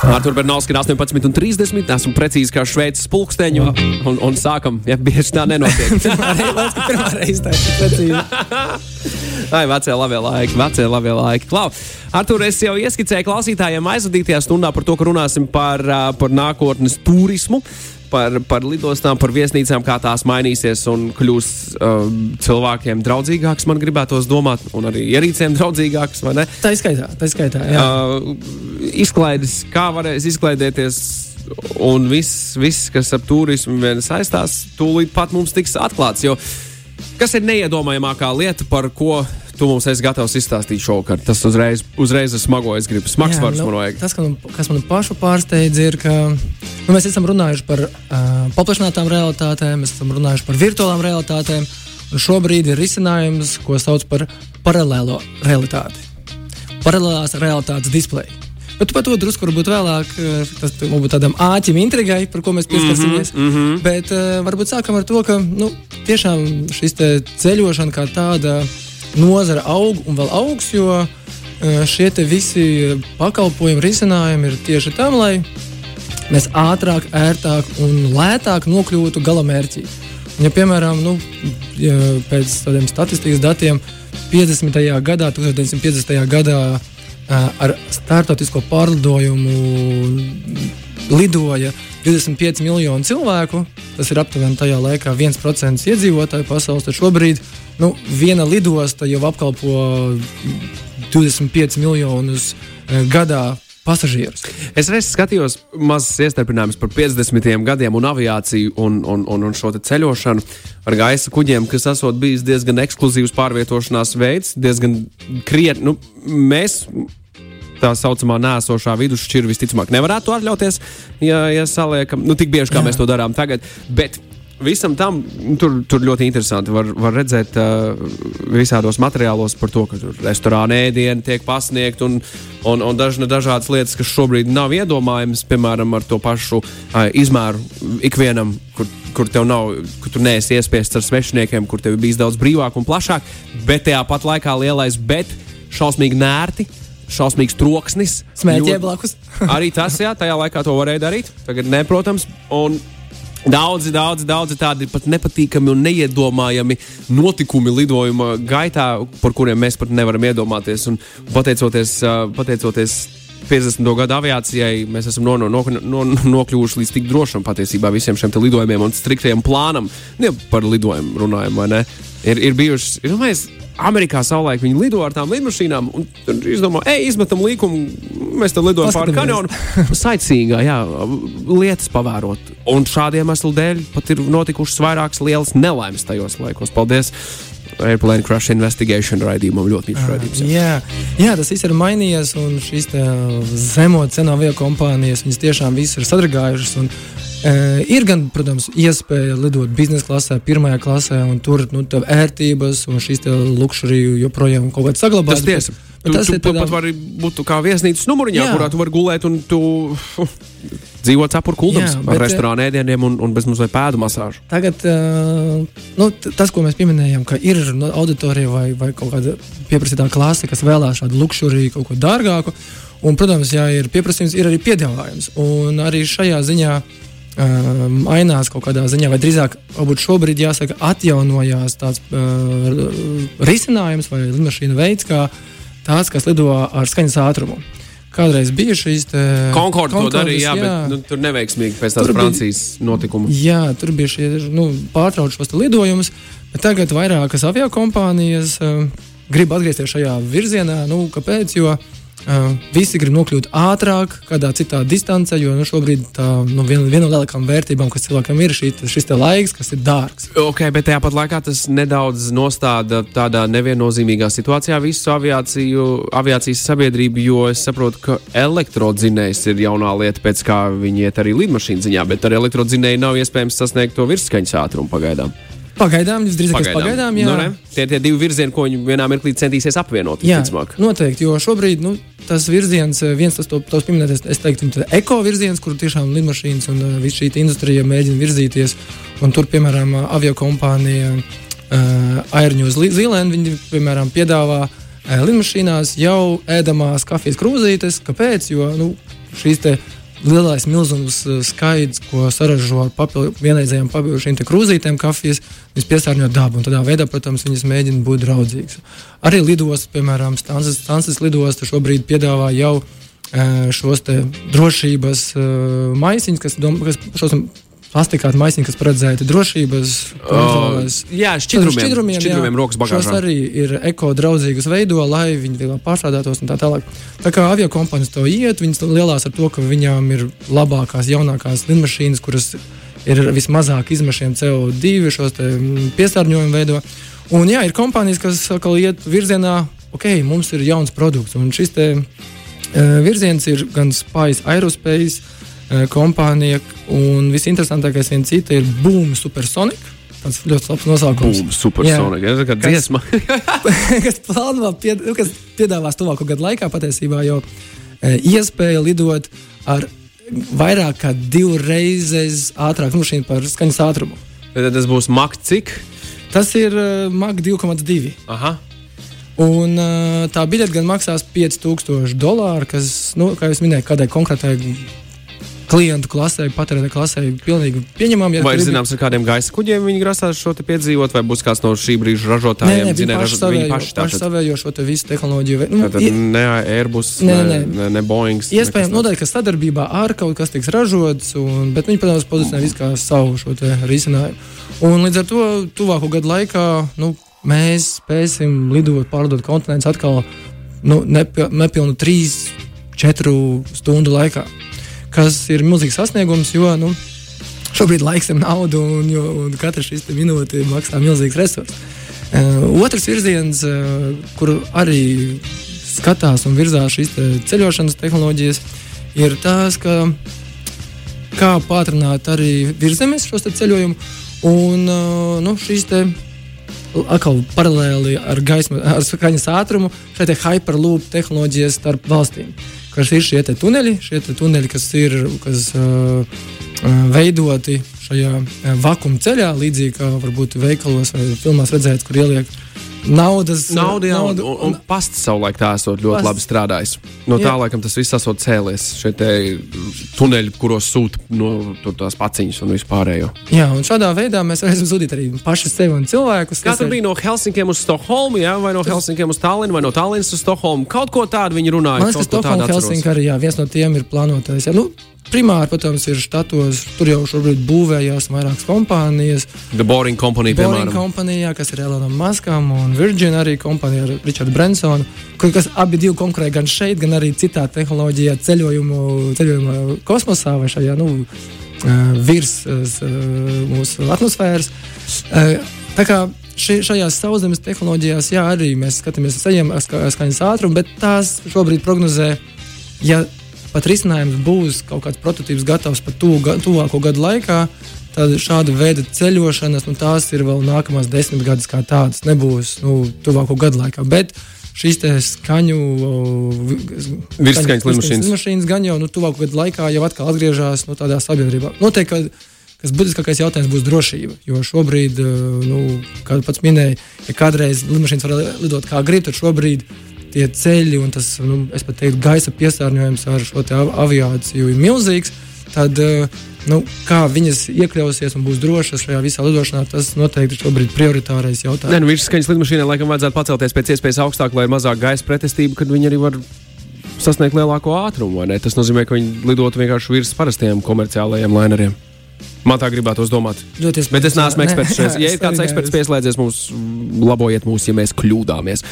Artur Bernovskis ir 18,30. Esmu precīzi kā šveicis pulksteņu. Un, un sākam, ja bieži tā nenotiek. Pirmā reize tā ir precīzi. Ai, vecie labie laiki, vecie labie laiki. Klau, Artur, es jau ieskicēju klausītājiem aizvadītajā stundā par to, ka runāsim par, par nākotnes turismu. Par, par lidostām, par viesnīcām, kā tās mainīsies un kļūs uh, cilvēkiem draudzīgākas, man gribētos domāt, un arī ierīcēm draudzīgākas? Tā ir skaitā, tā ir skaitā. Jā. Uh, izklaides, kā varēs izklaidēties, un viss, viss, kas ar turismu saistās, tūlīt pat mums tiks atklāts. Jo kas ir neiedomājamākā lieta, par ko tu mums esi gatavs izstāstīt šovakar? Tas uzreiz, uzreiz ir smago, es gribu smags vārds nu, man vajag. Tas, ka, nu, kas man pašu pārsteidz, ir, ka nu, mēs esam runājuši par uh, paplašinātām realitātēm, mēs esam runājuši par virtuālām realitātēm, un šobrīd ir risinājums, ko sauc par paralēlo realitāti. Paralēlās realitātes displeja. Bet tu par to drusku varbūt vēlāk, tas varbūt tādam āķim intrigai, par ko mēs pieskarsimies. Mm -hmm. Bet uh, varbūt sākam ar to, ka nu, tiešām šis ceļošana kā tāda nozara aug un vēl augs, jo uh, šie visi pakalpojumi, risinājumi ir tieši tam, lai mēs ātrāk, ērtāk un lētāk nokļūtu galamērķī. Ja, piemēram, nu, ja pēc tādiem statistikas datiem 50. gadā, 1950. gadā ar startautisko pārlidojumu lidoja 25 miljoni cilvēku. Tas ir aptuveni tajā laikā 1% iedzīvotāju pasaules. Tad šobrīd nu, viena lidosta jau apkalpo 25 miljonus gadā pasažierus. Es reiz skatījos mazas iestarpinājumus par 50 gadiem un aviāciju un, un, un, un šo ceļošanu ar gaisa kuģiem, kas esot bijis diezgan ekskluzīvs pārvietošanās veids, diezgan krietni. Nu, mēs tā saucamā nēsošā vidusšķira visticamāk nevarētu atļauties, ja, ja saliekam, nu, tik bieži kā Jā. mēs to darām tagad. Bet Visam tam tur, tur ļoti interesanti. Var, var redzēt uh, visādos materiālos par to, ka tur restorāna ēdieni tiek pasniegta un, un, un dažna, dažādas lietas, kas šobrīd nav iedomājamas, piemēram, ar to pašu uh, izmēru ikvienam, kur, kur tev nav, kur tu neesi iespiests ar svešiniekiem, kur tev bijis daudz brīvāk un plašāk, bet tajā pat laikā lielais, bet šausmīgi nērti. Šausmīgs troksnis. Smēķē blakus. Arī tas, jā, tajā laikā to varēja darīt. Tagad, ne, protams, un daudzi, daudzi, daudzi tādi pat nepatīkami un neiedomājami notikumi lidojuma gaitā, par kuriem mēs pat nevaram iedomāties. Un pateicoties, pateicoties 50. gada aviācijai, mēs esam no, no, no, no, nokļuvuši līdz tik drošam patiesībā visiem šiem lidojumiem un striktajam plānam. Ne par lidojumu runājam, vai ne? Ir, ir bijušas, ir, mēs, Amerikā savulaik viņi lido ar tām lidmašīnām, un tur izdomā, ej, izmetam līkumu, mēs te lidojam pāri kanjonu. Saicīgā, jā, lietas pavērot. Un šādiem iemeslu dēļ pat ir notikušas vairākas lielas nelaimes tajos laikos. Paldies! Airplane Crash Investigation raidījumam ļoti mīļš raidījums. jā. Jā, jā, tas viss ir mainījies, un šīs zemo cenu avio kompānijas viņas tiešām visu ir sadragājušas. Un, e, ir gan, protams, iespēja lidot biznesa klasē, pirmajā klasē, un tur nu, tev ērtības un šīs luxuriju joprojām kaut kādā saglabājas. Tas tiesa. Bet Tu, tas tu ir tādā- pat vari būt kā viesnīcas numuriņā, Jā. kurā tu vari gulēt un tu dzīvo cepur kuldams Jā, ar bet, restorānu ēdieniem un, un bez mazliet pēdu masāžu. Tagad uh, nu, tas, ko mēs pieminējām, ka ir nu, auditorija vai, vai kaut kāda pieprasītā klase, kas vēlās šādu luxuriju, kaut ko dārgāku. Un, protams, ja ir pieprasījums, ir arī piedāvājums. Un arī šajā ziņā uh, mainās kaut kādā ziņā, vai drīzāk, varbūt šobrīd jāsaka, atjaunojās tāds uh, risinājums vai lidmašīna veids, kā tāds, kas lido ar skaņas ātrumu. Kādreiz bija šīs Konkords to Concordes, darīja, jā, bet nu, tur neveiksmīgi pēc tās bija- Francijas notikuma. Jā, tur bija šie nu, pārtraukuši šos te lidojumus, bet tagad vairākas avio kompānijas uh, grib atgriezties šajā virzienā. Nu, kāpēc? Jo uh, visi grib nokļūt ātrāk, kādā citā distancē, jo nu, šobrīd tā, nu, viena, viena no lielākajām vērtībām, kas cilvēkam ir, šī, šis laiks, kas ir dārgs. Ok, bet tajā pat laikā tas nedaudz nostāda tādā neviennozīmīgā situācijā visu aviāciju, aviācijas sabiedrību, jo es saprotu, ka elektrodzinējs ir jaunā lieta, pēc kā viņi iet arī lidmašīnu ziņā, bet ar elektrodzinēju nav iespējams sasniegt to virsskaņas ātrumu pagaidām. Pagaidām, visdrīzāk, pagaidām. pagaidām jā. nu, ne? tie ir tie divi virzieni, ko viņi vienā mirklī centīsies apvienot. Jā, visticamāk. noteikti, jo šobrīd nu, tas virziens, eh, viens tas to, tos pieminētais, es teiktu, tā eko virziens, kur tiešām lidmašīnas un uh, viss šī industrija mēģina virzīties. Un tur, piemēram, avio kompānija uh, Airņūs Zīlēna, viņi, piemēram, piedāvā uh, lidmašīnās jau ēdamās kafijas krūzītes. Kāpēc? Jo nu, šīs te lielais milzīgs skaits, ko saražo ar papildu, vienreizējām papildu šīm krūzītēm, kafijas, viņas piesārņo dabu. Tādā veidā, protams, viņas mēģina būt draudzīgas. Arī lidostas, piemēram, Stancijas lidosta šobrīd piedāvā jau šos drošības maisiņus, kas, dom, kas šos plastikāta maisiņi, kas paredzēti drošības kontrolēs. Uh, jā, šķidrumiem, šķidrumiem, šķidrumiem jā, rokas bagāžā. Šos arī ir eko-draudzīgas veido, lai viņi vieglāk pārstrādātos un tā tālāk. Tā kā avio kompānijas to iet, viņas lielās ar to, ka viņām ir labākās, jaunākās lidmašīnas, kuras ir vismazāk izmešiem CO2, šos piesārņojumu veido. Un jā, ir kompānijas, kas atkal iet virzienā, ok, mums ir jauns produkts, un šis te, uh, virziens ir gan Spice Aerospace, kompānija. Un visinteresantākais viena cita ir Boom Supersonic. Tas ļoti labs nosaukums. Boom Supersonic. Jā, kā dziesma. kas plāno, pied, nu, kas piedāvās tuvāko gadu laikā patiesībā jau e, iespēja lidot ar vairāk kā divreizes ātrāku mašīnu par skaņas ātrumu. Tad tas būs Mach cik? Tas ir uh, Mach 2,2. Aha. Un, uh, tā biļete gan maksās 5000 dolāru, kas, nu, kā jau minēju, kādai konkrētai klientu klasē, patērētāju klasē pilnīgi pieņemami. Ja vai ir zināms, ar kādiem gaisa kuģiem viņi grasās šo piedzīvot, vai būs kāds no šī brīža ražotājiem? Nē, nē, viņi paši savējo, paši, paši savējo šo visu tehnoloģiju. Nu, Tātad ne Airbus, nē, nē. ne, ne Boeing. Iespējams, noteikti, ka sadarbībā ar kaut kas tiks ražots, un, bet viņi, protams, pozicionē visu kā savu šo risinājumu. Un līdz ar to tuvāko gadu laikā nu, mēs spēsim lidot, pārdot kontinentus atkal nu, nepilnu 3-4 stundu laikā kas ir milzīgs sasniegums, jo nu, šobrīd laiks ir nauda un, jo, un katra šī minūte maksā milzīgs resurs. Uh, otrs virziens, uh, kur arī skatās un virzās šīs te ceļošanas tehnoloģijas, ir tas, ka kā pātrināt arī virzemes šo ceļojumu. Un uh, nu, šīs te atkal paralēli ar gaismu, ar skaņas ātrumu, šeit ir hyperloop tehnoloģijas starp valstīm. Uh, kas ir šie tuneļi, šie tuneļi, kas ir kas, uh, veidoti šajā vakuma ceļā, līdzīgi kā varbūt veikalos vai filmās redzēts, kur ieliek naudas, naudu, jā, naudu un, un, pasts savulaik tā esot ļoti pasts. labi strādājis. No tā jā. laikam tas viss esot cēlies. Šie tuneļi, kuros sūta no tās paciņas un vispārējo. Jā, un šādā veidā mēs varēsim zudīt arī paši sevi un cilvēkus. Kā tur ir... bija no Helsinkiem uz Stokholmu, jā, vai no. Helsinkiem uz Tallinu, vai no Tallinas uz Stokholmu? Kaut ko tādu viņi runāja. Man liekas, ka Stokholma, Helsinka arī jā, viens no tiem ir plānotais. Jā, nu, Primāri, protams, ir štatos, tur jau šobrīd būvējās vairākas kompānijas. The Boring Company, Boring piemēram. Company, kas ir Elonam Maskam, un Virgin arī kompānija ar Richardu Bransonu, kas abi divi konkurē gan šeit, gan arī citā tehnoloģijā ceļojumu, ceļojumu kosmosā vai šajā nu, virs mūsu atmosfēras. Tā kā šajās sauszemes tehnoloģijās, jā, arī mēs skatāmies uz skaņas ātrumu, bet tās šobrīd prognozē, ja pat risinājums būs kaut kāds prototyps gatavs pat tuvāko gadu laikā, tad šāda veida ceļošanas, nu, tās ir vēl nākamās desmit gadus kā tādas, nebūs nu, tuvāko gadu laikā. Bet šīs skaņu lidmašīnas. lidmašīnas gan jau nu, tuvāko gadu laikā jau atkal atgriežas nu, tādā sabiedrībā. Noteikti, kas būtiskākais jautājums būs drošība. Jo šobrīd, nu, kā pats minēja, ja kādreiz lidmašīnas var lidot kā grib, tad šobrīd tie ceļi un tas, nu, es pat teiktu, gaisa piesārņojums ar šo aviāciju ir milzīgs. Tad, eh, nu, kā viņas iekļausies un būs drošas šajā visā lidošanā, tas noteikti ir šobrīd prioritārais jautājums. Nē, nu, virsskaņas lidmašīnai laikam vajadzētu pacelties pēc iespējas augstāk, lai ir mazāk gaisa pretestība, kad viņi arī var sasniegt lielāko ātrumu. Tas nozīmē, ka viņi lidotu vienkārši virs parastiem komerciālajiem laineriem. Man tā gribētos domāt. Ļoties Bet es neesmu eksperts šeit. Ja ir kāds eksperts pieslēdzies mums, labojiet mūs, ja mēs kļūdāmies.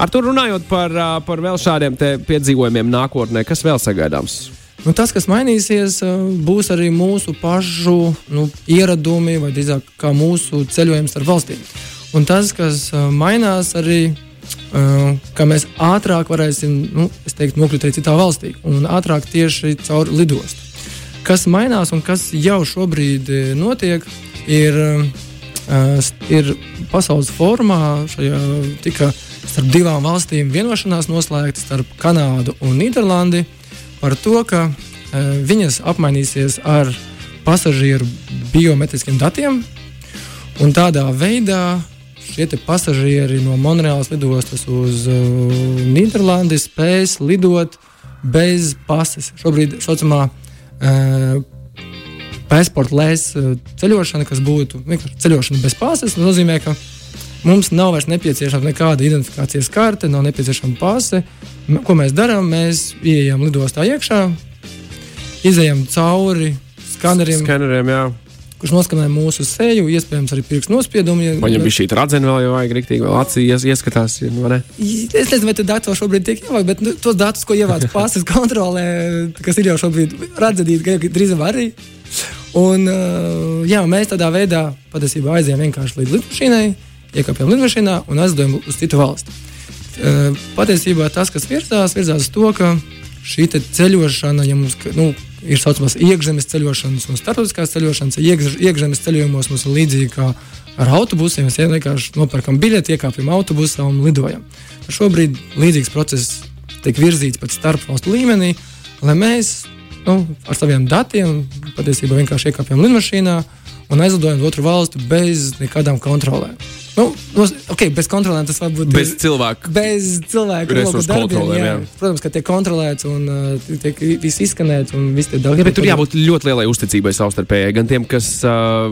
Ar to runājot par, par vēl šādiem piedzīvojumiem nākotnē, kas vēl sagaidāms? Nu, tas, kas mainīsies, būs arī mūsu pašu nu, ieradumi, vai drīzāk kā mūsu ceļojums ar valstīm. Un tas, kas mainās, arī ka mēs ātrāk varēsim nu, teikt, nokļūt arī citā valstī un ātrāk tieši caur lidostu. Kas mainās un kas jau šobrīd notiek, ir ir pasaules formā. Šajā tika starp divām valstīm vienošanās noslēgta starp Kanādu un Nīderlandi par to, ka uh, viņas apmainīsies ar pasažieru biometriskiem datiem. Un tādā veidā šie pasažieri no Monreālas lidostas uz uh, Nīderlandi spēs lidot bez pases. Šobrīd tā saucamā uh, pasportlēs uh, ceļošana, kas būtu ceļošana bez pases, nozīmē, ka mums nav vairs nepieciešama nekāda identifikācijas karte, nav nepieciešama pase. Ko mēs darām? Mēs ieejam lidostā iekšā, izējam cauri skaneriem. Skaneriem, jā kurš noskanē mūsu seju, iespējams, arī pirkstu nospiedumu. Ja, Viņam bija šī radzena vēl, jau vajag rīktīgi, vēl acīs ieskatās. Ne? Es nezinu, vai tie dati šobrīd tiek ievākti, bet nu, tos datus, ko ievāc pases kontrolē, kas ir jau šobrīd redzamīgi, drīzāk arī. Un, jā, mēs tādā veidā patiesībā aizējām vienkārši līdz lidmašīnai, iekāpjam lidmašīnā un aizlidojam uz citu valsti. Uh, patiesībā tas, kas virzās, virzās uz to, ka šī ceļošana, ja mums, nu, ir saucamās iekšzemes ceļošanas un starptautiskās ceļošanas. Iekš, iekšzemes ceļojumos mums ir līdzīgi kā ar autobusiem. Mēs vienkārši nopērkam biļeti, iekāpjam autobusā un lidojam. Šobrīd līdzīgs process tiek virzīts pat starpvalstu līmenī, lai mēs nu, ar saviem datiem patiesībā vienkārši iekāpjam lidmašīnā un aizlidojam uz otru valstu bez nekādām kontrolēm. Nu, okay, bez kontrolēm tas var būt bez cilvēku. Bez cilvēku resursu kontrolēm. Jā. Jā. Protams, ka tiek kontrolēts un uh, tiek viss izskanēts un viss tiek daudz. Ja, tur jābūt ļoti lielai uzticībai savstarpēji. Gan tiem, kas uh,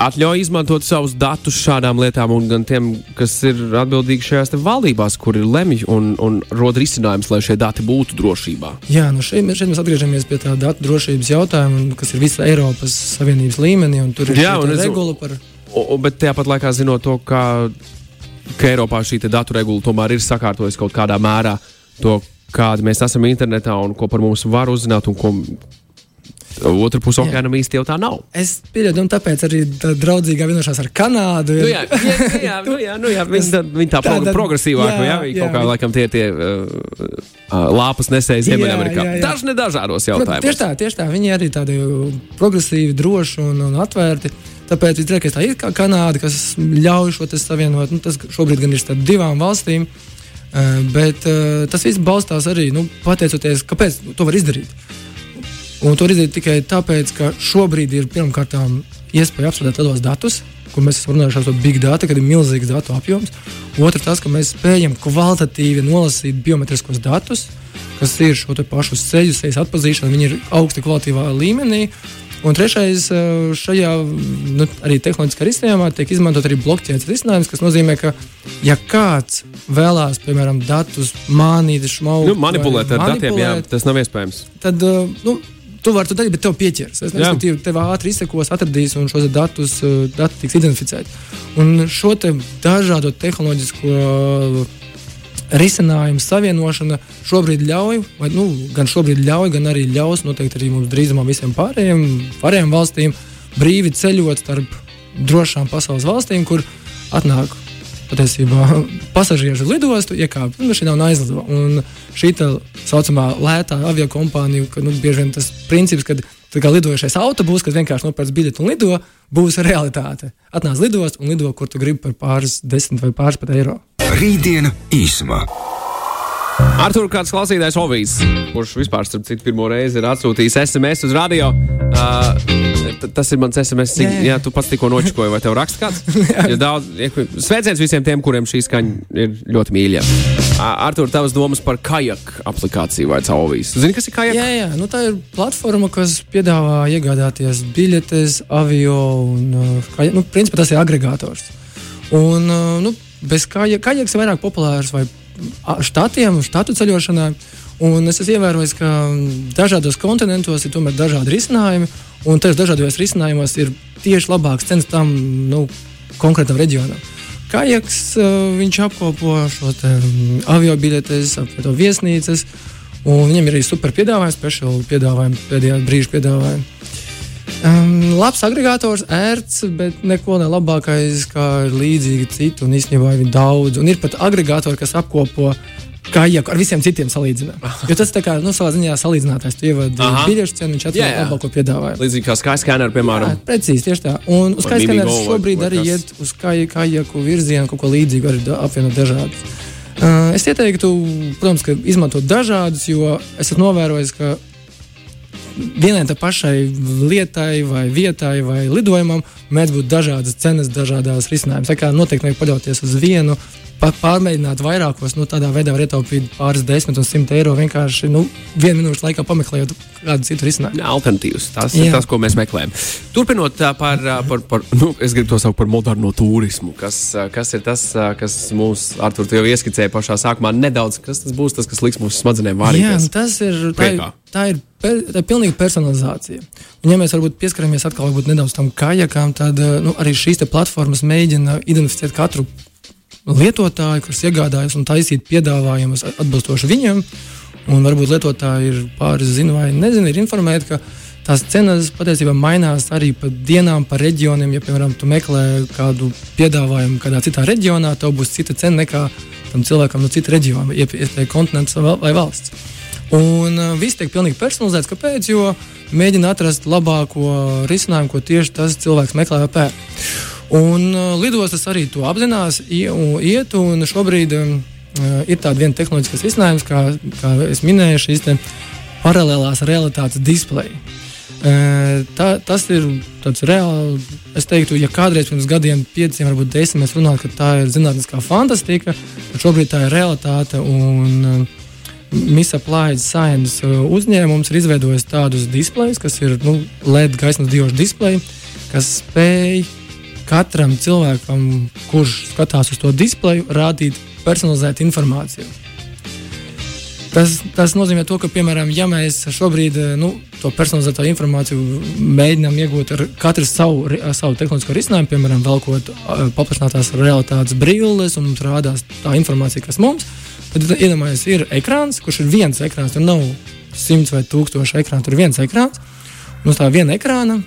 atļauj izmantot savus datus šādām lietām, un gan tiem, kas ir atbildīgi šajās valdībās, kur ir lemj un, un rod risinājums, lai šie dati būtu drošībā. Jā, nu šeit, šeit mēs atgriežamies pie tā datu drošības jautājuma, kas ir visa Eiropas Savienības līmenī, un tur ir Jā, regula par. O, bet tāpat laikā zinot to, ka, ka Eiropā šī datu regula tomēr ir sakārtojusi kaut kādā mērā to, kādi mēs esam internetā un ko par mums var uzzināt un ko Otra puse okeānam īsti jau tā nav. Es pieļauju, un tāpēc arī tā draudzīgā vienošanās ar Kanādu. Ir... Nu jā, jā, jā, nu jā, nu jā viņi, tā, viņi tā, tā progresīvāk, jā, jā, viņi jā, kaut kā jā. laikam tie tie uh, uh, lāpas nesēji Ziemeļamerikā. Dažni dažādos jautājumos. Tieši tā, tieši tā, viņi arī tādi progresīvi, droši un, un atvērti. Tāpēc visdrīzāk tā ir kā Kanāda, kas ļauj šo savienot. Nu, tas šobrīd gan ir starp divām valstīm, uh, bet uh, tas viss balstās arī nu, pateicoties, kāpēc to var izdarīt. Un to izdarīt tikai tāpēc, ka šobrīd ir pirmkārt iespēja apstrādāt lielos datus, kur mēs esam runājuši par big data, kad ir milzīgs datu apjoms. Otrs, tas, ka mēs spējam kvalitatīvi nolasīt biometriskos datus, kas ir šo pašu ceļu, sejas atpazīšana, viņi ir augsta kvalitātīvā līmenī. Un trešais, eh, šajā nu, arī tehnoloģiskā risinājumā tiek izmantot arī blokķēdes risinājums, kas nozīmē, ka, ja kāds vēlās, piemēram, datus mānīt, šmaukt, nu, manipulēt ar manipulēt, datiem, jā, tas nav iespējams. Tad, eh, nu, Tu vari to darīt, bet tev pieķers. Es nezinu, tev ātri izsekos, atradīs un šos datus eh, dati tiks identificēti. Un šo te dažādo tehnoloģisko risinājumu savienošana šobrīd ļauj, vai, nu, gan šobrīd ļauj, gan arī ļaus noteikti arī mums drīzumā visiem pārējiem, pārējiem valstīm brīvi ceļot starp drošām pasaules valstīm, kur atnāk patiesībā pasažieru lidostu, iekāpj lidmašīnā un aizlido. Un šī tā saucamā lētā avio kompānija, ka nu, bieži vien tas princips, kad kā lidojošais autobus, kas vienkārši nopērts biļeti un lido, būs realitāte. Atnāc lidost un lido, kur tu gribi par pāris desmit vai pāris pat eiro. Rītdiena īsumā. Ar to kāds klausītājs Ovijs, kurš vispār, starp citu, pirmo reizi ir atsūtījis SMS uz radio. Uh, tas ir mans SMS. Cik, jā, jā. jā, tu pats tikko nočikoji, vai tev raksta kāds? ja daudz, sveiciens visiem tiem, kuriem šī skaņa ir ļoti mīļa. Uh, Artur, tavas domas par kajak aplikāciju vai Ovijs? Zini, kas ir kajak? Jā, jā, nu tā ir platforma, kas piedāvā iegādāties biļetes, avio un, uh, kajak, nu, principā tas ir agregators. Un, uh, nu, bez. Kājiegs ir vairāk populārs vai štatiem, štatu ceļošanai. Un es esmu ievērojis, ka dažādos kontinentos ir tomēr dažādi risinājumi, un tajos dažādos risinājumos ir tieši labāks cenas tam nu, konkrētam reģionam. Kājaks viņš apkopo šo avio biļetes, apvieto viesnīcas, un viņam ir arī super piedāvājums, speciāli piedāvājumi, pēdējā brīža piedāvājumi. Um, labs agregators, ērts, bet neko ne labākais, kā ir līdzīgi citu, un īstenībā ir daudz. Un ir pat agregatori, kas apkopo kajaku ar visiem citiem salīdzināt. Jo tas tā kā nu, savā ziņā salīdzinātājs. Tu ievadi biļešu cenu, viņš atrod labāko piedāvājumu. Līdzīgi kā skyscanner, piemēram. Jā, precīzi, tieši tā. Un uz Mimigo arī vai- šobrīd vai arī iet uz kajaku virzienu, kaut ko līdzīgu, arī apvienot dažādus. Uh, es ieteiktu, protams, izmantot dažādus, jo esmu novērojis, ka vienai tā pašai lietai, vai vietai, vai lidojumam mēdz būt dažādas cenas, dažādas risinājumus. Tā kā noteikti nevajag paļauties uz vienu. Pārmēģināt vairākos, nu, tādā veidā var ietaupīt pāris desmit un simt eiro vienkārši nu, vienu minūšu laikā pameklējot kādu citu risinājumu. Alternatīvas. Tas ir Jā. tas, ko mēs meklējam. Turpinot par, par, par nu, es gribu to saukt par moderno turismu, kas, kas ir tas, kas mūs, Artur, tu jau ieskicēja pašā sākumā nedaudz, kas tas būs, tas, kas liks mūsu smadzenēm Jā, vārīties. nu, tas ir. Tā ir, tā ir, per, tā ir pilnīga personalizācija. Un, ja mēs varbūt pieskaramies atkal varbūt nedaudz tam kajakām, tad nu, arī šīs platformas mēģina identificēt katru lietotāju, kurš iegādājas un taisīt piedāvājumus atbilstoši viņam. Un varbūt lietotāji ir pāris zina vai nezina, ir informēti, ka tās cenas patiesībā mainās arī pa dienām, pa reģioniem. Ja, piemēram, tu meklē kādu piedāvājumu kādā citā reģionā, tev būs cita cena nekā tam cilvēkam no cita reģiona, iespējams, kontinents vai valsts. Un uh, viss tiek pilnīgi personalizēts. Kāpēc? Jo mēģina atrast labāko risinājumu, ko tieši tas cilvēks meklē vai pērk. Un uh, lidostas arī to apzinās, iet, un šobrīd um, uh, ir tāda viena tehnoloģiskais risinājums, kā, kā es minēju, šīs paralēlās realitātes displeja. Uh, Tā, tas ir tāds reāli. Es teiktu, ja kādreiz pirms gadiem, pieciem, varbūt desmit, mēs runājam, ka tā ir zinātniskā fantastika, tad šobrīd tā ir realitāte. Un, uh, Misapplied Science uh, uzņēmums ir izveidojis tādus displejus, kas ir nu, LED gaismas diošu displeji, kas spēj katram cilvēkam, kurš skatās uz to displeju, rādīt personalizētu informāciju. Tas, tas nozīmē, to, ka, piemēram, ja mēs šobrīd eh, nu, to personalizēto informāciju mēģinām iegūt ar katru savu, savu tehnoloģisko risinājumu, piemēram, velkot eh, paplašinātās realitātes brilles, un rādās tā informācija, kas mums ir, tad iedomājieties, ir ekrāns, kurš ir viens ekrāns, tur nav simts vai tūkstoši ekrānu, tur ir viens ekrāns. Un uz tā viena ekrāna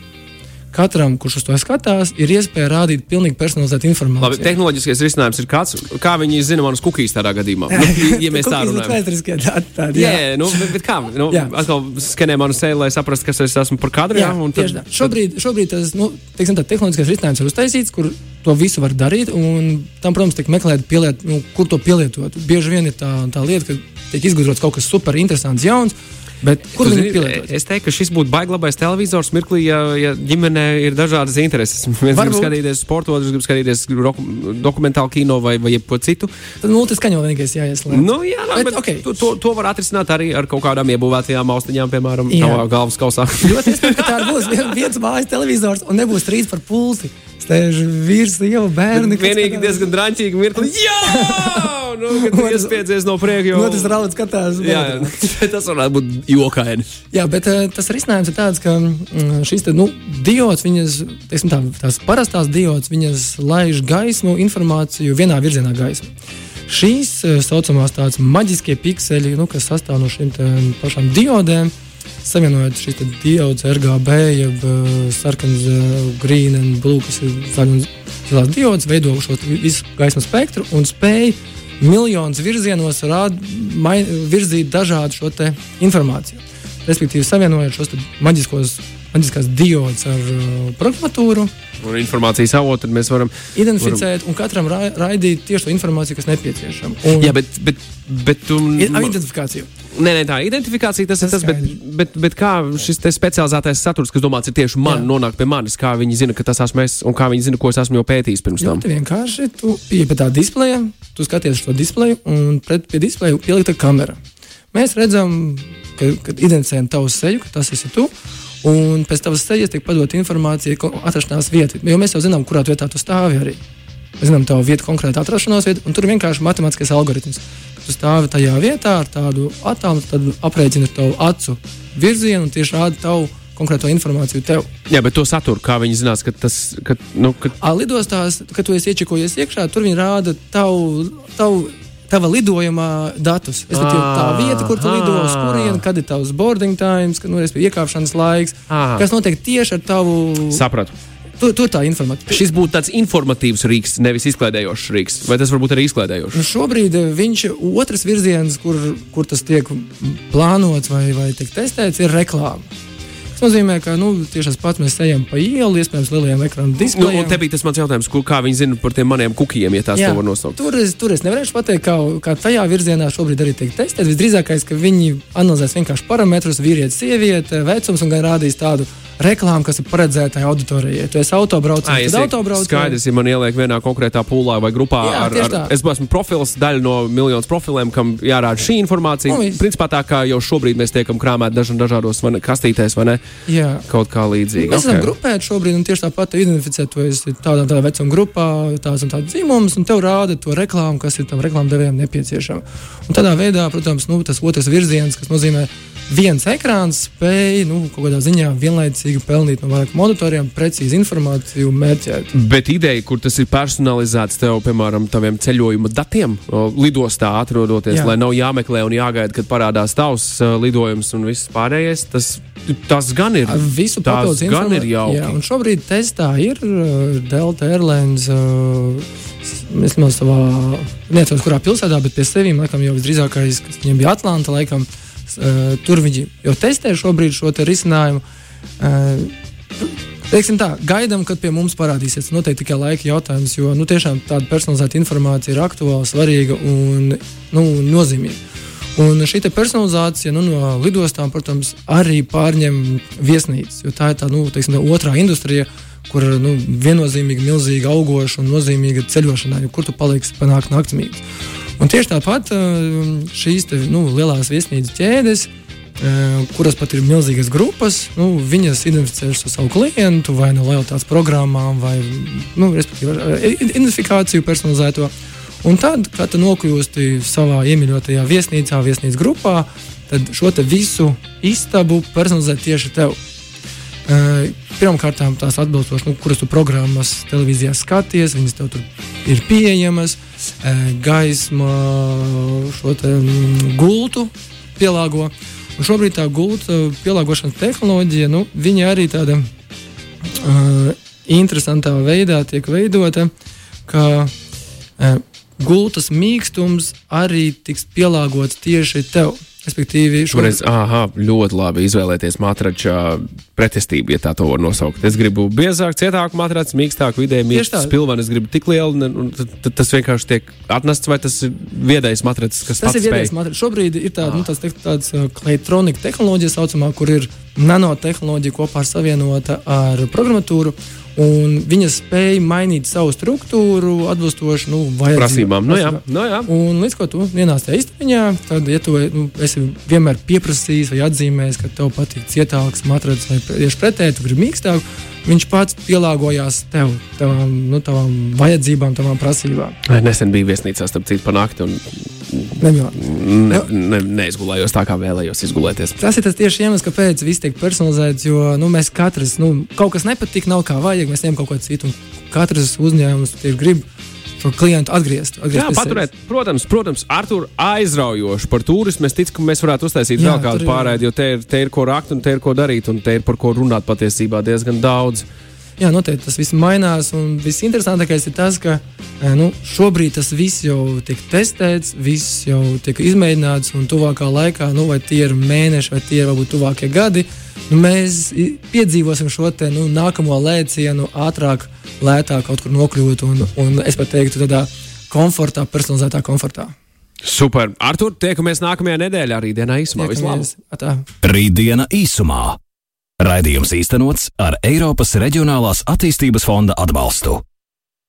katram, kurš uz to skatās, ir iespēja rādīt pilnīgi personalizētu Labi, informāciju. tehnoloģiskais risinājums ir kāds, kā viņi zina manus kukīs tādā gadījumā. Nu, ja mēs tā Cookies ir runājam. vēsturiskie dati tādi, Jā, jā. nu, bet, kā? Nu, Jā. atkal skenē manu seju, lai saprastu, kas es esmu par kadru. Jā, Jā, un tieši tā. Šobrīd, šobrīd tas nu, teiksim, tā, tehnoloģiskais risinājums ir uztaisīts, kur to visu var darīt. un Tam, protams, tiek meklēta, pieliet, nu, kur to pielietot. Bieži vien ir tā, tā lieta, ka tiek izgudrots kaut kas super interesants, jauns. Bet kur zini, pielietot? es teiktu, ka šis būtu baiglabais televizors mirklī, ja, ja ģimenē ir dažādas intereses. Viens grib Varbūt. skatīties sporta, otrs grib skatīties doku, dokumentālu kino vai, vai jebko citu. Tad multiskaņo vienīgais jāieslēdz. Nu, jā, labi, Bet, bet, okei. to, to, to var atrisināt arī ar kaut kādām iebūvētajām austiņām, piemēram, tavā galvas kausā. Ļoti iespējams, ka tā būs vien- viens mājas televizors un nebūs trīs par pulsi. Stēž vīrs, sieva, bērni. Vienīgi diezgan drāmīgi mirkli. Jā! Nu, kad tu iespiedzies no priekša. Nu, tas rauds skatās. Jā, jā, tas varētu būt jokaini. Jā, bet uh, tas risinājums ir tāds, ka mm, šīs te, nu, diodes, viņas, teiksim, tā, tās parastās diodes, viņas laiž gaismu, informāciju vienā virzienā gaismu. Šīs tā saucamās tādas maģiskie pikseļi, nu, kas sastāv no šīm te pašām diodēm, savienojot šīs te diodes RGB, jeb uh, sarkanas, green un blue, kas ir zaļas un zilās diodes, veido šo visu gaismas spektru un spēj miljonus virzienos rād, mai, virzīt dažādu šo informāciju. Respektīvi savienojot šos maģiskos, maģiskās diodes ar uh, programmatūru, Un informācijas avotu tad mēs varam. identificēt un katram ra raidīt tieši to informāciju, kas nepieciešama. Un Jā, bet, bet, bet tu. ar identifikāciju. Nē, nē, tā identifikācija tas ir Tas tas, bet, bet, bet kā šis specializētais saturs, kas domāts tieši man, Jā. nonāk pie manis, kā viņi zina, ka tas esmu es, un kā viņi zina, ko es esmu jau pētījis pirms tam. Ļoti vienkārši. Tu pieeji pie tā displeja, tu skaties uz to displeju, un pret pie displeja ielikta kamera. Mēs redzam, ka, kad identificējam tavu seju, ka tas esi tu. Un pēc tavas sejas tiek padota informācija, atrašanās vieta. Jo mēs jau zinām, kurā vietā tu stāvi arī. Mēs zinām tavu vietu, konkrēti atrašanās vietu, un tur ir vienkārši matemātiskais algoritms. Tu stāvi tajā vietā ar tādu attēlu, tad aprēķina tavu acu virzienu un tieši rāda tavu konkrēto informāciju tev. Jā, bet to saturu, kā viņi zinās, ka tas, ka, nu, ka lidostās, kad tu esi iečekojies iekšā, tur viņi rāda tavu, tavu, tava lidojuma datus. Es domāju, tā Ah, vieta, kur tu lido, uz ah. kurieni, kad ir tavs boarding times, kad nu, ir iekāpšanas laiks, Ah. kas notiek tieši ar tavu sapratu. Tur, tur tā informācija. Šis būtu tāds informatīvs rīks, nevis izklaidējošs rīks. Vai tas varbūt arī izklaidējošs? Nu, šobrīd eh, viņš otrs virziens, kur, kur tas tiek plānots vai, vai tiek testēts, ir reklāma. Tas nozīmē, ka nu, tieši tas pats mēs ejam pa ielu, iespējams, lielajiem ekrāna Nu, displejiem. un te bija tas mans jautājums, kur, kā viņi zina par tiem maniem kukiem, ja tās Jā, to var nosaukt. Tur es, tur es nevarēšu pateikt, kā, kā tajā virzienā šobrīd arī tiek testēts. Visdrīzākais, ka viņi analizēs vienkārši parametrus, vīrietis, sieviete, vecums un gan rādīs tādu reklāmu, kas ir paredzēta auditorijai. Tu esi autobraucējs, tad autobraucējs. Skaidrs, ja man ieliek vienā konkrētā pūlā vai grupā. Jā, ar, ar, tā. es esmu profils, daļa no miljonus profiliem, kam jārāda šī informācija. Nu, viss. Principā tā kā jau šobrīd mēs tiekam krāmēti daž, dažādos kastītēs, vai ne? Jā. Kaut kā līdzīga. Mēs esam grupēti šobrīd, un tieši tāpat identificēt, to tādā, tādā vecuma grupā, tāds un tāds dzimums, un tev rāda to reklāmu, kas ir tam reklāmdevējam nepieciešama. Un tādā veidā, protams, nu, tas otrs virziens, kas nozīmē, viens ekrāns spēj nu, kaut kādā ziņā vienlaicīgi pelnīt no vairākiem monitoriem precīzi informāciju mērķēt. Bet ideja, kur tas ir personalizēts tev, piemēram, taviem ceļojuma datiem, lidostā atrodoties, Jā. Lai nav jāmeklē un jāgaida, kad parādās tavs lidojums un viss pārējais, tas, tas gan ir. Visu papildus gan ir jauki. Jā, un šobrīd testā ir uh, Delta Airlines. Uh, Es domāju, savā, neatceros, kurā pilsētā, bet pie sevis laikam jau visdrīzākais, kas viņiem bija Atlanta, laikam, uh, tur viņi jau testē šobrīd šo risinājumu. Teiksim tā, gaidām, kad pie mums parādīsies. Noteikti tikai laika jautājums, jo nu, tiešām tāda personalizēta informācija ir aktuāla, svarīga un nu, nozīmīga. Un šī personalizācija nu, no lidostām, protams, arī pārņem viesnīcas, jo tā ir tā, nu, teiksim, tā otrā industrija, kur nu, viennozīmīgi milzīga augoša un nozīmīga ceļošanā, jo kur tu paliksi panākt naktsmītnes. Un tieši tāpat eh, šīs te, nu, lielās viesnīcas ķēdes, eh, kuras pat ir milzīgas grupas, nu, viņas identificējušas ar savu klientu vai no lojalitātes programmām, vai nu, identifikāciju personalizēto. Un tad, kad tu nokļūsti savā iemīļotajā viesnīcā, viesnīcas grupā, tad šo visu istabu personalizē tieši tev. Pirmkārt, tās atbilstoši, nu, kuras tu programmas televīzijā skaties, viņas tev tur ir pieejamas, gaisma, šo te mm, gultu pielāgo. Un šobrīd tā gulta pielāgošanas tehnoloģija, nu, viņa arī tāda uh, interesantā veidā tiek veidota, ka uh, gultas mīkstums arī tiks pielāgots tieši tev. Respektīvi, Šoreiz, ah, ļoti labi izvēlēties matrača pretestību, ja tā to var nosaukt. Es gribu biezāku, cietāku matracu, mīkstāku, mīkstu tā. spilvenu. Es gribu tik lielu, un, tas vienkārši tiek atnests, vai tas ir viedais matracis, kas Tas ir viedais materiāls. Šobrīd ir tāda, nu, tāds, te- tāds uh, elektronika tehnoloģija, saucamā, kur ir nanotehnoloģija kopā ar savienota ar programmatūru. Un viņa spēja mainīt savu struktūru atbilstoši nu. Prasībām. Nu, jā, Prasībām. nu, jā. Un līdz ko tu ienāc tajā istabiņā, tad, ja tu nu, vienmēr pieprasījis vai atzīmējis, ka tev patīk cietāks matracis vai tieši pretēji, tu gribi mīkstāku, viņš pats pielāgojās tev, tavām, nu, tavām vajadzībām, tavām prasībām. Nesen biju viesnīcā, starp citu, pa nakti, un Nemjot. ne, ne, neizgulējos tā, kā vēlējos izgulēties. Tas ir tas tieši iemesls, kāpēc viss tiek personalizēts. Jo nu, mēs katrs, nu, kaut kas nepatīk, nav kā vajag, mēs ņemam kaut ko citu. Katrs uzņēmums tieši grib šo klientu atgriezt. atgriezt Jā, paturēt, sevis. protams, protams Artur, aizraujoši par turismu. Es ticu, ka mēs varētu uztaisīt Jā, vēl kādu pārēdi, jo te ir, te ir ko rakt un te ir ko darīt, un te ir par ko runāt patiesībā diezgan daudz. Jā, noteikti tas viss mainās. Un visinteresantākais ir tas, ka eh, nu, šobrīd tas viss jau tiek testēts, viss jau tiek izmēģināts. Un tuvākā laikā, nu, vai tie ir mēneši, vai tie ir varbūt tuvākie gadi, nu, mēs piedzīvosim šo te, nu, nākamo lēcienu ātrāk, lētāk kaut kur nokļūt. Un, un es pat teiktu, tādā komfortā, personalizētā komfortā. Super. Artur, tiekamies nākamajā nedēļā, rītdienā īsumā. Rītdiena īsumā. Raidījums īstenots ar Eiropas Reģionālās attīstības fonda atbalstu.